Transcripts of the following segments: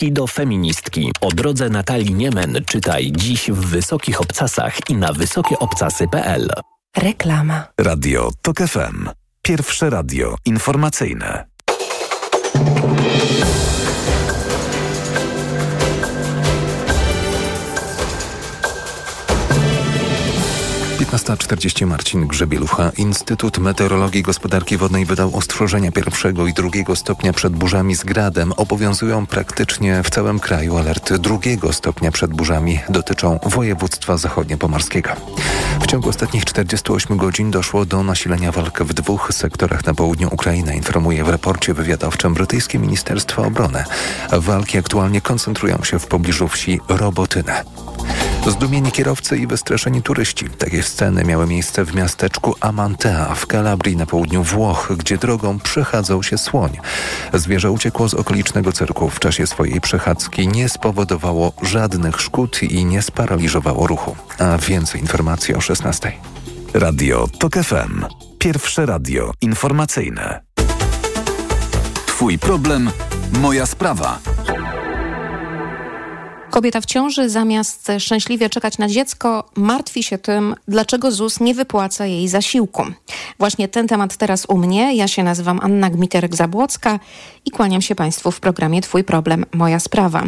I do feministki. O drodze Natalii Niemen czytaj dziś w Wysokich Obcasach i na wysokieobcasy.pl. Reklama. Radio TOK FM. Pierwsze radio informacyjne. 15.40 Marcin Grzebielucha. Instytut Meteorologii i Gospodarki Wodnej wydał ostrzeżenia pierwszego i drugiego stopnia przed burzami z gradem. Obowiązują praktycznie w całym kraju. Alerty drugiego stopnia przed burzami dotyczą województwa zachodniopomorskiego. W ciągu ostatnich 48 godzin doszło do nasilenia walk w dwóch sektorach na południu Ukrainy, informuje w raporcie wywiadowczym brytyjskie Ministerstwo Obrony. Walki aktualnie koncentrują się w pobliżu wsi Robotynę. Zdumieni kierowcy i wystraszeni turyści. Takie sceny miały miejsce w miasteczku Amantea w Kalabrii na południu Włoch, gdzie drogą przechadzał się słoń. Zwierzę uciekło z okolicznego cyrku. W czasie swojej przechadzki nie spowodowało żadnych szkód i nie sparaliżowało ruchu. A więcej informacji o 16. Radio TOK FM. Pierwsze radio informacyjne. Twój problem, moja sprawa. Kobieta w ciąży zamiast szczęśliwie czekać na dziecko, martwi się tym, dlaczego ZUS nie wypłaca jej zasiłku. Właśnie ten temat teraz u mnie. Ja się nazywam Anna Gmiterek-Zabłocka i kłaniam się Państwu w programie Twój problem, moja sprawa.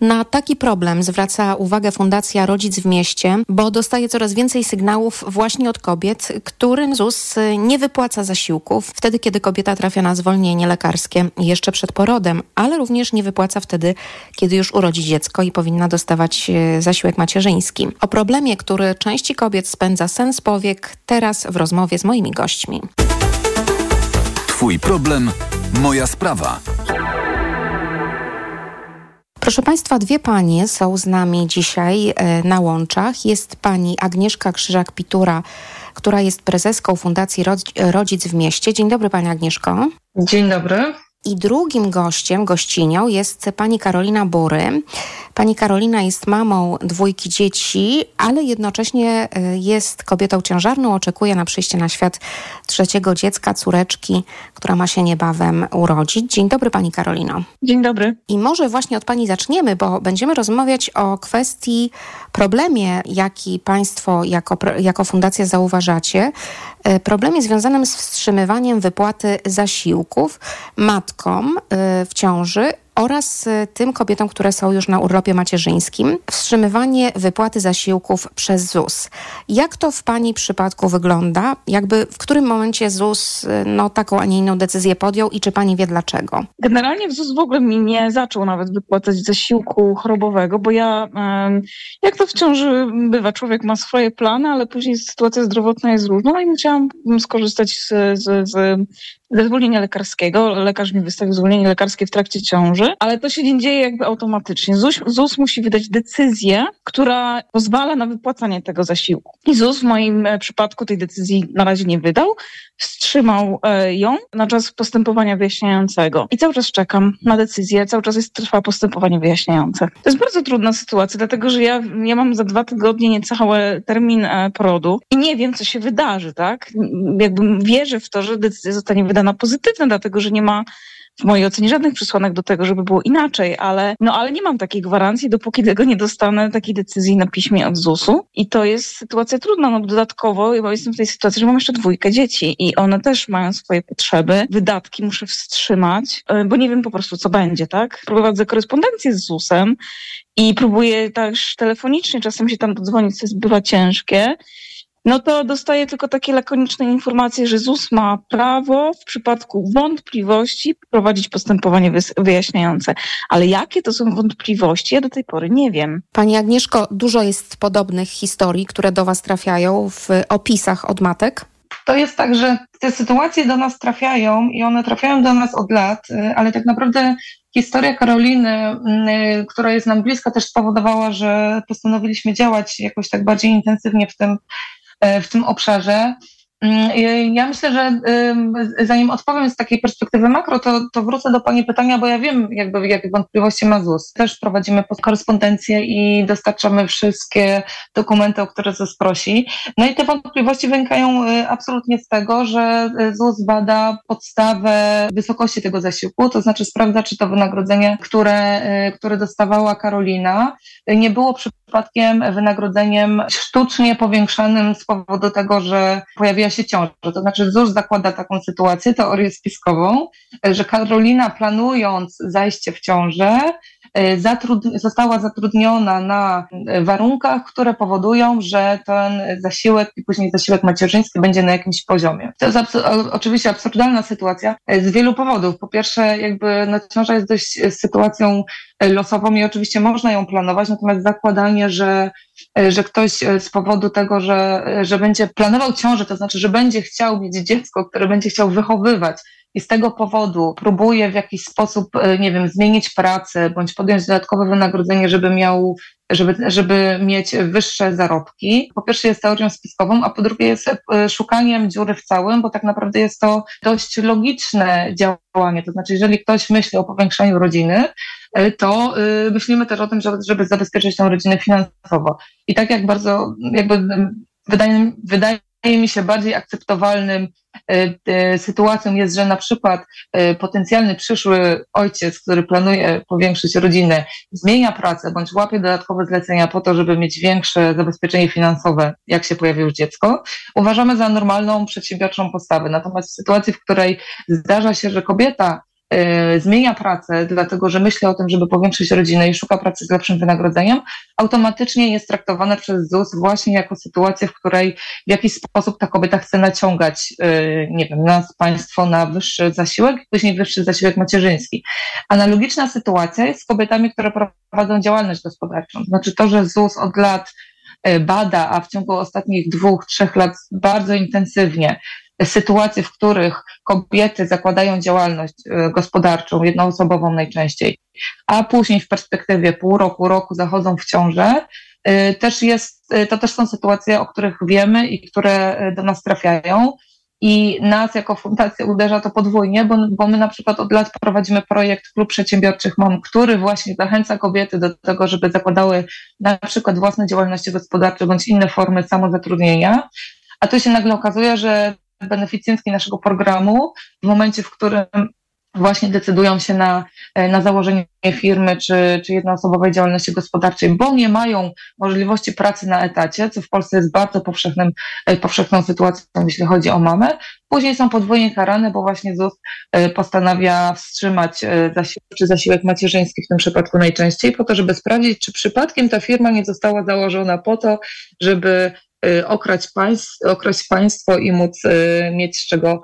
Na taki problem zwraca uwagę Fundacja Rodzic w Mieście, bo dostaje coraz więcej sygnałów właśnie od kobiet, którym ZUS nie wypłaca zasiłków wtedy, kiedy kobieta trafia na zwolnienie lekarskie jeszcze przed porodem, ale również nie wypłaca wtedy, kiedy już urodzi dziecko i powinna dostawać e, zasiłek macierzyński. O problemie, który części kobiet spędza sens powiek, teraz w rozmowie z moimi gośćmi. Twój problem, moja sprawa. Proszę Państwa, dwie panie są z nami dzisiaj e, na łączach. Jest pani Agnieszka Krzyżak-Pitura, która jest prezeską Fundacji Rodzic w Mieście. Dzień dobry Pani Agnieszko. Dzień dobry. I drugim gościem, gościnią jest pani Karolina Bory. Pani Karolina jest mamą dwójki dzieci, ale jednocześnie y, jest kobietą ciężarną, oczekuje na przyjście na świat trzeciego dziecka, córeczki, która ma się niebawem urodzić. Dzień dobry Pani Karolino. Dzień dobry. I może właśnie od Pani zaczniemy, bo będziemy rozmawiać o kwestii, problemie, jaki Państwo jako, jako fundacja zauważacie, y, problemie związanym z wstrzymywaniem wypłaty zasiłków matkom y, w ciąży oraz y, tym kobietom, które są już na urlopie macierzyńskim, wstrzymywanie wypłaty zasiłków przez ZUS. Jak to w Pani przypadku wygląda? Jakby w którym momencie ZUS y, no, taką, a nie inną decyzję podjął i czy Pani wie dlaczego? Generalnie w ZUS w ogóle mi nie zaczął nawet wypłacać zasiłku chorobowego, bo ja, jak to w ciąży bywa, człowiek ma swoje plany, ale później sytuacja zdrowotna jest różna no i musiałam skorzystać z, z, z ze zwolnienia lekarskiego. Lekarz mi wystawił zwolnienie lekarskie w trakcie ciąży, ale to się nie dzieje jakby automatycznie. ZUS, ZUS musi wydać decyzję, która pozwala na wypłacanie tego zasiłku. I ZUS w moim e, przypadku tej decyzji na razie nie wydał, wstrzymał e, ją na czas postępowania wyjaśniającego. I cały czas czekam na decyzję, cały czas jest, trwa postępowanie wyjaśniające. To jest bardzo trudna sytuacja, dlatego że ja, ja mam za dwa tygodnie niecały termin e, porodu i nie wiem, co się wydarzy, tak? Jakby wierzę w to, że decyzja zostanie wydana na pozytywne, dlatego że nie ma w mojej ocenie żadnych przesłanek do tego, żeby było inaczej, ale, no, ale nie mam takiej gwarancji, dopóki tego nie dostanę takiej decyzji na piśmie od ZUS-u. I to jest sytuacja trudna, no dodatkowo, bo jestem w tej sytuacji, że mam jeszcze dwójkę dzieci i one też mają swoje potrzeby, wydatki muszę wstrzymać, e, bo nie wiem po prostu, co będzie, tak? Prowadzę korespondencję z ZUS-em i próbuję też telefonicznie, czasem się tam dodzwonić, co jest bywa ciężkie no to dostaję tylko takie lakoniczne informacje, że ZUS ma prawo w przypadku wątpliwości prowadzić postępowanie wyjaśniające. Ale jakie to są wątpliwości, ja do tej pory nie wiem. Pani Agnieszko, dużo jest podobnych historii, które do Was trafiają w opisach od matek? To jest tak, że te sytuacje do nas trafiają i one trafiają do nas od lat, y, ale tak naprawdę historia Karoliny, y, która jest nam bliska, też spowodowała, że postanowiliśmy działać jakoś tak bardziej intensywnie w tym w tym obszarze. Mm, ja myślę, że zanim odpowiem z takiej perspektywy makro, to, to wrócę do Pani pytania, bo ja wiem, jakby, jakie wątpliwości ma ZUS. Też prowadzimy korespondencję i dostarczamy wszystkie dokumenty, o które ZUS prosi. No i te wątpliwości wynikają y, absolutnie z tego, że y, ZUS bada podstawę wysokości tego zasiłku, to znaczy sprawdza, czy to wynagrodzenie, które, y, które dostawała Karolina, nie było przypadkiem wynagrodzeniem sztucznie powiększanym z powodu tego, że pojawiła się ciąża. To znaczy ZUS zakłada taką sytuację, teorię spiskową, że Karolina planując zajście w ciążę, e, zatrud została zatrudniona na e, warunkach, które powodują, że ten zasiłek i później zasiłek macierzyński będzie na jakimś poziomie. To jest absur oczywiście absurdalna sytuacja e, z wielu powodów. Po pierwsze, jakby no, ciąża jest dość sytuacją losową i oczywiście można ją planować, natomiast zakładanie, że, że ktoś z powodu tego, że, że będzie planował ciążę, to znaczy, że będzie chciał mieć dziecko, które będzie chciał wychowywać, i z tego powodu próbuje w jakiś sposób, e, nie wiem, zmienić pracę bądź podjąć dodatkowe wynagrodzenie, żeby miał, żeby, żeby mieć wyższe zarobki, po pierwsze jest teorią spiskową, a po drugie jest e, szukaniem dziury w całym, bo tak naprawdę jest to dość logiczne działanie. To znaczy, jeżeli ktoś myśli o powiększaniu rodziny, e, to myślimy też o tym, żeby, żeby zabezpieczyć tę rodzinę finansowo. I tak jak bardzo, jakby wydaje, wydaje mi się bardziej akceptowalnym E, e, sytuacją jest, że na przykład e, potencjalny przyszły ojciec, który planuje powiększyć rodzinę, zmienia pracę bądź łapie dodatkowe zlecenia po to, żeby mieć większe zabezpieczenie finansowe, jak się pojawi już dziecko, uważamy za normalną, przedsiębiorczą postawę. Natomiast w sytuacji, w której zdarza się, że kobieta zmienia pracę, dlatego że myśli o tym, żeby powiększyć rodzinę i szuka pracy z lepszym wynagrodzeniem, automatycznie jest traktowane przez ZUS właśnie jako sytuację, w której w jakiś sposób ta kobieta chce naciągać, e, nie wiem, nas, państwo na wyższy zasiłek później wyższy zasiłek macierzyński. Analogiczna sytuacja jest z kobietami, które prowadzą działalność gospodarczą. Znaczy to, że ZUS od lat e, bada, a w ciągu ostatnich dwóch, trzech lat bardzo intensywnie sytuacje, w których kobiety zakładają działalność e, gospodarczą, jednoosobową najczęściej, a później w perspektywie pół roku, roku zachodzą w ciążę, e, też jest, e, to też są sytuacje, o których wiemy i które do nas trafiają. I nas jako fundację uderza to podwójnie, bo, bo my na przykład od lat prowadzimy projekt Klub Przedsiębiorczych Mam, który właśnie zachęca kobiety do tego, żeby zakładały na przykład własne działalności gospodarcze bądź inne formy samozatrudnienia. A tu się nagle okazuje, że beneficjentki naszego programu w momencie, w którym właśnie decydują się na, e, na założenie firmy czy, czy jednoosobowej działalności gospodarczej, bo nie mają możliwości pracy na etacie, co w Polsce jest bardzo powszechnym, e, powszechną sytuacją, jeśli chodzi o mamę. Później są podwójnie karane, bo właśnie ZUS e, postanawia wstrzymać zasiłek czy zasiłek macierzyński w tym przypadku najczęściej, po to, żeby sprawdzić, czy przypadkiem ta firma nie została założona po to, żeby Y, okrać, państw, państwo i móc y, mieć z czego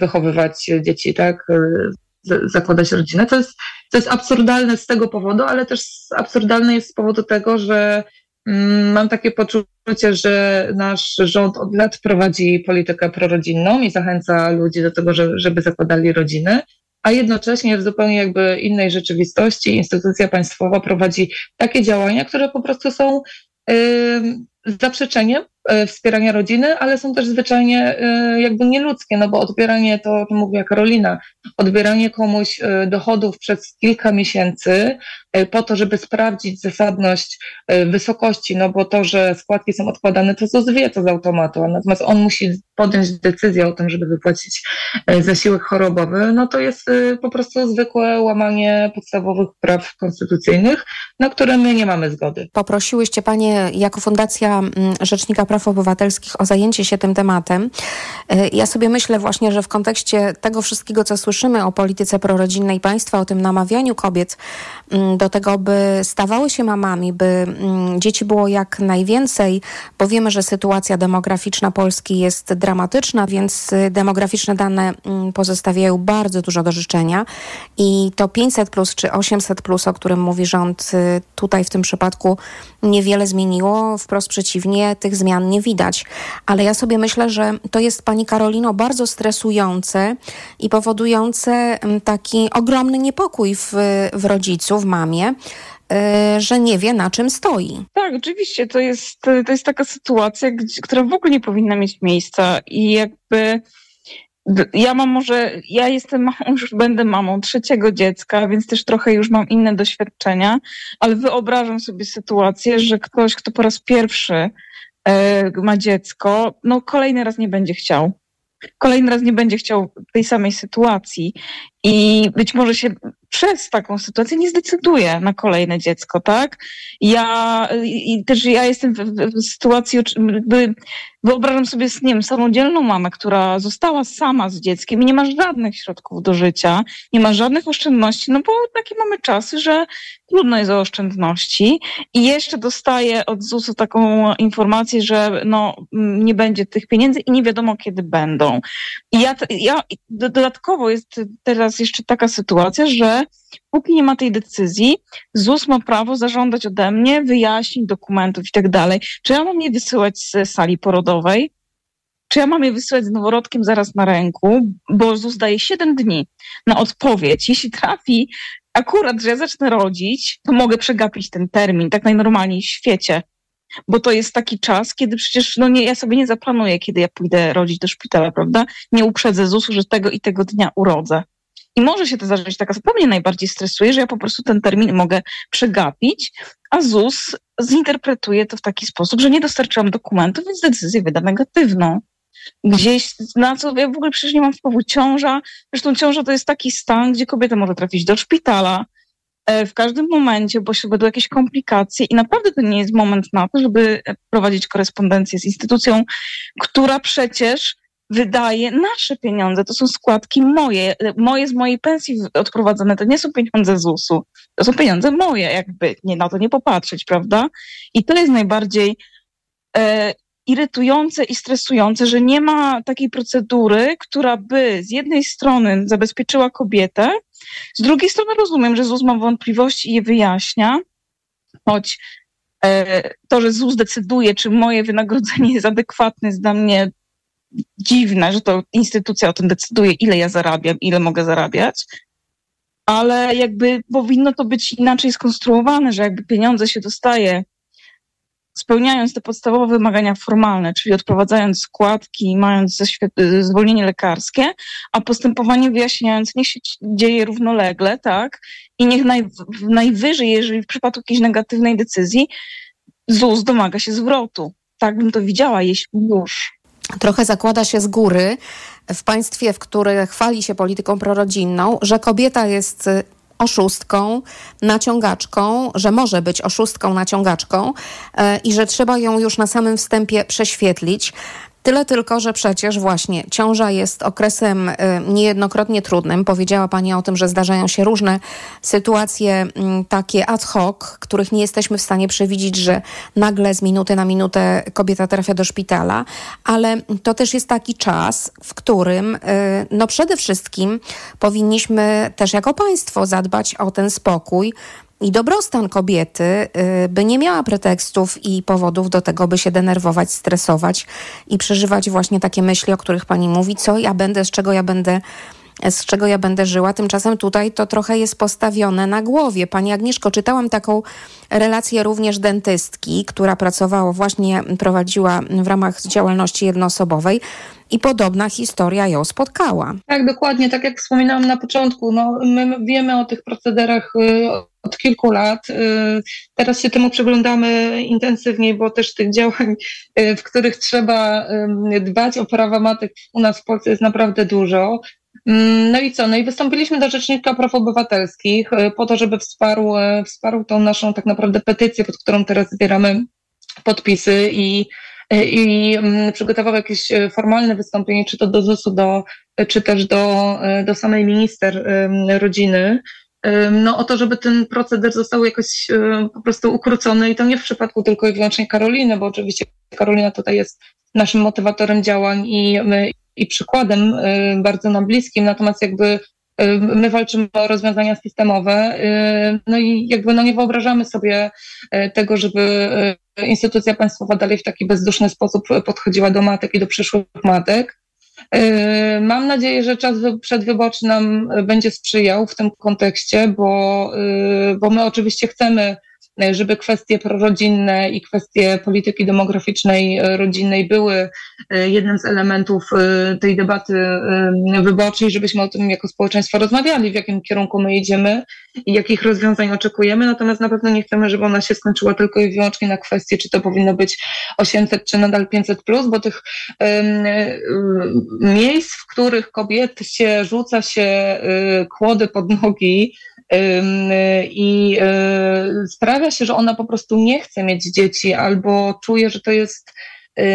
wychowywać dzieci, tak? Y, zakładać rodzinę. To jest, to jest absurdalne z tego powodu, ale też absurdalne jest z powodu tego, że mm, mam takie poczucie, że nasz rząd od lat prowadzi politykę prorodzinną i zachęca ludzi do tego, żeby zakładali rodziny, a jednocześnie w zupełnie jakby innej rzeczywistości instytucja państwowa prowadzi takie działania, które po prostu są zaprzeczeniem wspierania rodziny, ale są też zwyczajnie e, jakby nieludzkie, no bo odbieranie, to, to mówiła Karolina, odbieranie komuś e, dochodów przez kilka miesięcy po to, żeby sprawdzić zasadność wysokości, no bo to, że składki są odkładane, to ZUS wie to z automatu, natomiast on musi podjąć decyzję o tym, żeby wypłacić zasiłek chorobowy, no to jest po prostu zwykłe łamanie podstawowych praw konstytucyjnych, na które my nie mamy zgody. Poprosiłyście Panie jako Fundacja Mm, Rzecznika Praw Obywatelskich o zajęcie się tym tematem. Y, ja sobie myślę właśnie, że w kontekście tego wszystkiego, co słyszymy o polityce prorodzinnej państwa, o tym namawianiu kobiet mm, do tego, by stawały się mamami, by mm, dzieci było jak najwięcej, bo wiemy, że sytuacja demograficzna Polski jest dramatyczna, więc y, demograficzne dane pozostawiają bardzo dużo do życzenia i to 500 plus czy 800 plus, o którym mówi rząd, y, tutaj w tym przypadku niewiele zmieniło, wprost przeciwnie, tych zmian nie widać. Ale ja sobie myślę, że to jest Pani Karolino bardzo stresujące i powodujące mm, taki ogromny niepokój w, w rodzicu, w mamie, że nie wie na czym stoi. Tak, oczywiście. To jest, to jest taka sytuacja, która w ogóle nie powinna mieć miejsca i jakby ja mam może, ja jestem mamą, już będę mamą trzeciego dziecka, więc też trochę już mam inne doświadczenia, ale wyobrażam sobie sytuację, że ktoś, kto po raz pierwszy ma dziecko, no kolejny raz nie będzie chciał. Kolejny raz nie będzie chciał tej samej sytuacji i być może się przez taką sytuację nie zdecyduje na kolejne dziecko, tak? Ja i też ja jestem w, w sytuacji, jakby wyobrażam sobie, nie wiem, samodzielną mamę, która została sama z dzieckiem i nie ma żadnych środków do życia, nie ma żadnych oszczędności, no bo takie mamy czasy, że trudno jest o oszczędności i jeszcze dostaje od ZUS-u taką informację, że no, nie będzie tych pieniędzy i nie wiadomo kiedy będą. I ja, ja dodatkowo jest teraz jeszcze taka sytuacja, że póki nie ma tej decyzji, ZUS ma prawo zażądać ode mnie wyjaśnień, dokumentów i tak dalej. Czy ja mam je wysyłać z sali porodowej? Czy ja mam je wysyłać z noworodkiem zaraz na ręku? Bo ZUS daje 7 dni na odpowiedź. Jeśli trafi akurat, że ja zacznę rodzić, to mogę przegapić ten termin, tak najnormalniej w świecie. Bo to jest taki czas, kiedy przecież no nie, ja sobie nie zaplanuję, kiedy ja pójdę rodzić do szpitala, prawda? Nie uprzedzę ZUS-u, że tego i tego dnia urodzę. I może się to zdarzyć taka, co mnie najbardziej stresuje, że ja po prostu ten termin mogę przegapić, a ZUS zinterpretuje to w taki sposób, że nie dostarczyłam dokumentów, więc decyzję wyda negatywną. Gdzieś, na co ja w ogóle przecież nie mam wpływu. Ciąża, zresztą ciąża to jest taki stan, gdzie kobieta może trafić do szpitala, e, w każdym momencie, bo się będą jakieś komplikacje i naprawdę to nie jest moment na to, żeby prowadzić korespondencję z instytucją, która przecież wydaje nasze pieniądze. To są składki moje, moje z mojej pensji odprowadzone. To nie są pieniądze ZUS-u. To są pieniądze moje, jakby nie, na to nie popatrzeć, prawda? I to jest najbardziej e, irytujące i stresujące, że nie ma takiej procedury, która by z jednej strony zabezpieczyła kobietę, z drugiej strony rozumiem, że ZUS ma wątpliwości i je wyjaśnia, choć e, to, że ZUS decyduje, czy moje wynagrodzenie jest adekwatne, jest dla mnie dziwne, że to instytucja o tym decyduje, ile ja zarabiam, ile mogę zarabiać, ale jakby powinno to być inaczej skonstruowane, że jakby pieniądze się dostaje spełniając te podstawowe wymagania formalne, czyli odprowadzając składki, mając zwolnienie lekarskie, a postępowanie wyjaśniające niech się dzieje równolegle, tak? I niech naj, najwyżej, jeżeli w przypadku jakiejś negatywnej decyzji, ZUS domaga się zwrotu. Tak bym to widziała, jeśli już trochę zakłada się z góry w państwie, w którym chwali się polityką prorodzinną, że kobieta jest y, oszustką, naciągaczką, że może być oszustką, naciągaczką y, i że trzeba ją już na samym wstępie prześwietlić. Tyle tylko, że przecież właśnie ciąża jest okresem y, niejednokrotnie trudnym. Powiedziała Pani o tym, że zdarzają się różne sytuacje mm, takie ad hoc, których nie jesteśmy w stanie przewidzieć, że nagle z minuty na minutę kobieta trafia do szpitala, ale to też jest taki czas, w którym y, no przede wszystkim powinniśmy też jako państwo zadbać o ten spokój, i dobrostan kobiety, y, by nie miała pretekstów i powodów do tego, by się denerwować, stresować i przeżywać właśnie takie myśli, o których pani mówi, co ja będę, z czego ja będę z czego ja będę żyła. Tymczasem tutaj to trochę jest postawione na głowie. Pani Agnieszko, czytałam taką relację również dentystki, która pracowała, właśnie prowadziła w ramach działalności jednoosobowej i podobna historia ją spotkała. Tak, dokładnie, tak jak wspominałam na początku, no, my wiemy o tych procederach y, od kilku lat. Y, teraz się temu przyglądamy intensywniej, bo też tych działań, y, w których trzeba dbać o prawa matek u nas w Polsce jest naprawdę dużo. Mm, no i co? No i wystąpiliśmy do Rzecznika Praw Obywatelskich po to, żeby wsparł, wsparł tą naszą tak naprawdę petycję, pod którą teraz zbieramy podpisy i i mm, przygotował jakieś formalne wystąpienie, czy to do ZUS-u, do, czy też do, do samej minister rodziny, no o to, żeby ten proceder został jakoś po prostu ukrócony i to nie w przypadku tylko i wyłącznie Karoliny, bo oczywiście Karolina tutaj jest naszym motywatorem działań i, i przykładem bardzo nam bliskim, natomiast jakby My walczymy o rozwiązania systemowe, no i jakby no nie wyobrażamy sobie tego, żeby instytucja państwowa dalej w taki bezduszny sposób podchodziła do matek i do przyszłych matek. Mam nadzieję, że czas przedwyborczy nam będzie sprzyjał w tym kontekście, bo, bo my oczywiście chcemy żeby kwestie prorodzinne i kwestie polityki demograficznej e, rodzinnej były e, jednym z elementów e, tej debaty wyborczej, żebyśmy o tym jako społeczeństwo rozmawiali, w jakim kierunku my idziemy i jakich rozwiązań oczekujemy. Natomiast na pewno nie chcemy, żeby ona się skończyła tylko i wyłącznie na kwestii, czy to powinno być 800 czy nadal 500 plus, bo tych miejsc, w których kobiet się rzuca się kłody pod nogi, i y, sprawia się, że ona po prostu nie chce mieć dzieci albo czuje, że to jest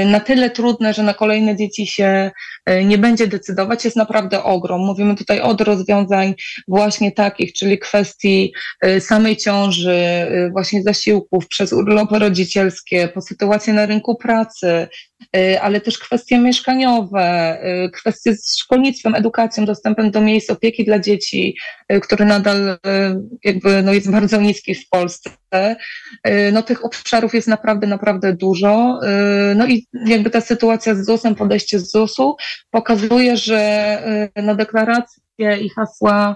na tyle trudne, że na kolejne dzieci się y, nie będzie decydować, jest naprawdę ogrom. Mówimy tutaj od rozwiązań właśnie takich, czyli kwestii samej ciąży, właśnie zasiłków, przez urlopy rodzicielskie, po sytuację na rynku pracy, Y, ale też kwestie mieszkaniowe, y, kwestie z szkolnictwem, edukacją, dostępem do miejsc opieki dla dzieci, y, który nadal jakby no jest bardzo niski w Polsce. No tych obszarów jest naprawdę, naprawdę dużo. No i jakby ta sytuacja z ZUS-em, podejście z ZUS-u pokazuje, że na i hasła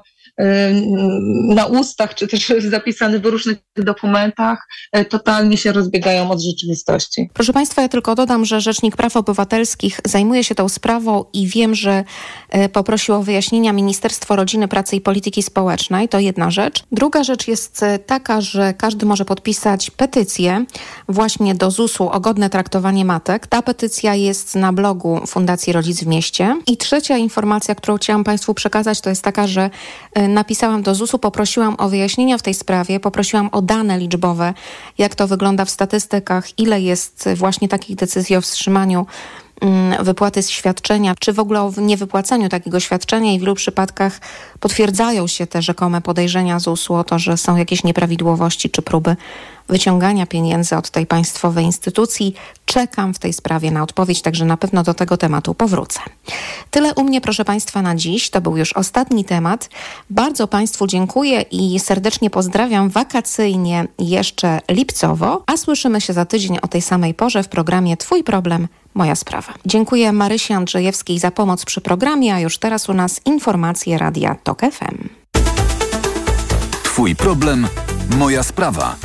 na ustach, czy też zapisane w różnych dokumentach, e, totalnie się rozbiegają od rzeczywistości. Proszę Państwa, ja tylko dodam, że Rzecznik Praw Obywatelskich zajmuje się tą sprawą i wiem, że e, poprosił o wyjaśnienia Ministerstwo Rodziny, Pracy i Polityki Społecznej. To jedna rzecz. Druga rzecz jest taka, że każdy może podpisać petycję właśnie do ZUS-u o godne traktowanie matek. Ta petycja jest na blogu Fundacji Rodzic w Mieście. I trzecia informacja, którą chciałam Państwu przekazać, to jest taka, że napisałam do ZUS-u, poprosiłam o wyjaśnienia w tej sprawie, poprosiłam o dane liczbowe, jak to wygląda w statystykach, ile jest właśnie takich decyzji o wstrzymaniu wypłaty z świadczenia, czy w ogóle o niewypłacaniu takiego świadczenia i w wielu przypadkach potwierdzają się te rzekome podejrzenia ZUS-u o to, że są jakieś nieprawidłowości czy próby wyciągania pieniędzy od tej państwowej instytucji. Czekam w tej sprawie na odpowiedź, także na pewno do tego tematu powrócę. Tyle u mnie, proszę Państwa, na dziś. To był już ostatni temat. Bardzo Państwu dziękuję i serdecznie pozdrawiam wakacyjnie jeszcze lipcowo, a słyszymy się za tydzień o tej samej porze w programie Twój problem, moja sprawa. Dziękuję Marysi Andrzejewskiej za pomoc przy programie, a już teraz u nas informacje Radia TOK FM. Twój problem, moja sprawa.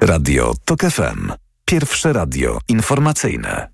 Radio TOK FM. Pierwsze radio informacyjne.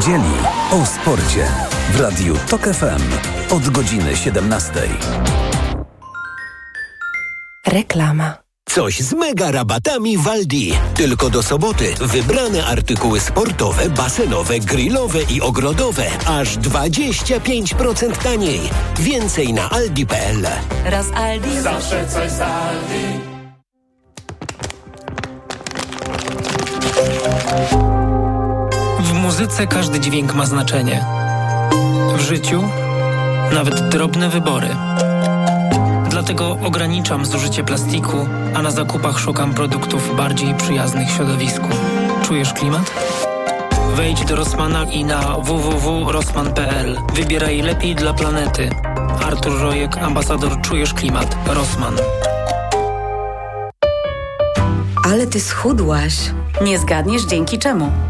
Niedzieli o sporcie w Radiu TOK FM od godziny 17. Reklama. Coś z mega rabatami Waldi. Tylko do soboty wybrane artykuły sportowe, basenowe, grillowe i ogrodowe aż 25% taniej. Więcej na aldi.pl. Raz Aldi. Zawsze coś z Aldi. Muzyce każdy dźwięk ma znaczenie. W życiu nawet drobne wybory. Dlatego ograniczam zużycie plastiku, a na zakupach szukam produktów bardziej przyjaznych środowisku. Czujesz klimat? Wejdź do Rossmana i na www.rossman.pl. Wybieraj lepiej dla planety. Artur Rojek, ambasador Czujesz Klimat. Rossman. Ale ty schudłaś. Nie zgadniesz dzięki czemu.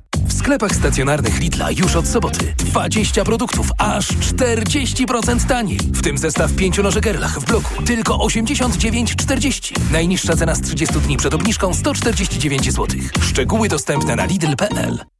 Sklepach stacjonarnych Lidla już od soboty 20 produktów, aż 40% taniej. W tym zestaw 5 noży Gerlach w bloku tylko 89,40. Najniższa cena z 30 dni przed obniżką 149 zł. Szczegóły dostępne na Lidl.pl.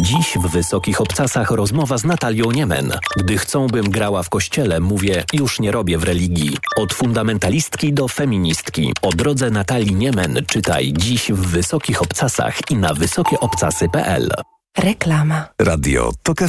Dziś w Wysokich Obcasach rozmowa z Natalią Niemen. Gdy chcą, bym grała w kościele, mówię, już nie robię w religii. Od fundamentalistki do feministki. O drodze Natalii Niemen czytaj dziś w Wysokich Obcasach i na wysokieobcasy.pl. Reklama. Radio TOK FM.